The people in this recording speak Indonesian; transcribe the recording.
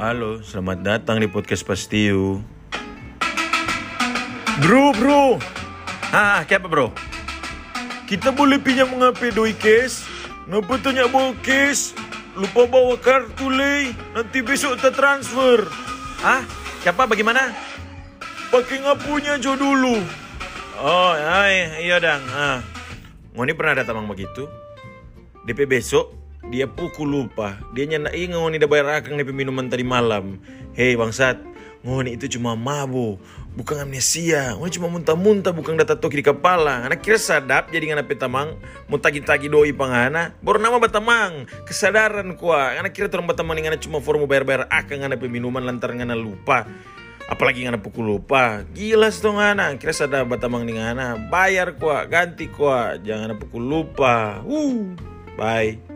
Halo, selamat datang di podcast Pastiu. Bro, bro. Ah, apa bro? Kita boleh pinjam HP doi cash? Ngapa tanya bawa cash? Lupa bawa kartu leh. Nanti besok kita transfer. Ah, siapa bagaimana? Pakai ngapunya Jo dulu. Oh, ay, iya dang. Ah. Ngoni pernah ada tamang begitu? DP besok dia pukul lupa. Dia nyandak ingat ngoni dah bayar akang DP minuman tadi malam. Hei bangsat, ngoni itu cuma mabuk, bukan amnesia. Ngoni cuma muntah-muntah, bukan data toki di kepala. Anak kira sadap jadi ngana petamang, mutagi-tagi doi pangana. Baru nama batamang, kesadaran kuah. Anak kira turun batamang ngana cuma formu bayar-bayar akang ngana minuman lantar ngana lupa. Apalagi ngana pukul lupa. Gila dong ngana, kira sadap batamang ngana. Bayar kuah, ganti kuah, jangan pukul lupa. Uh, bye.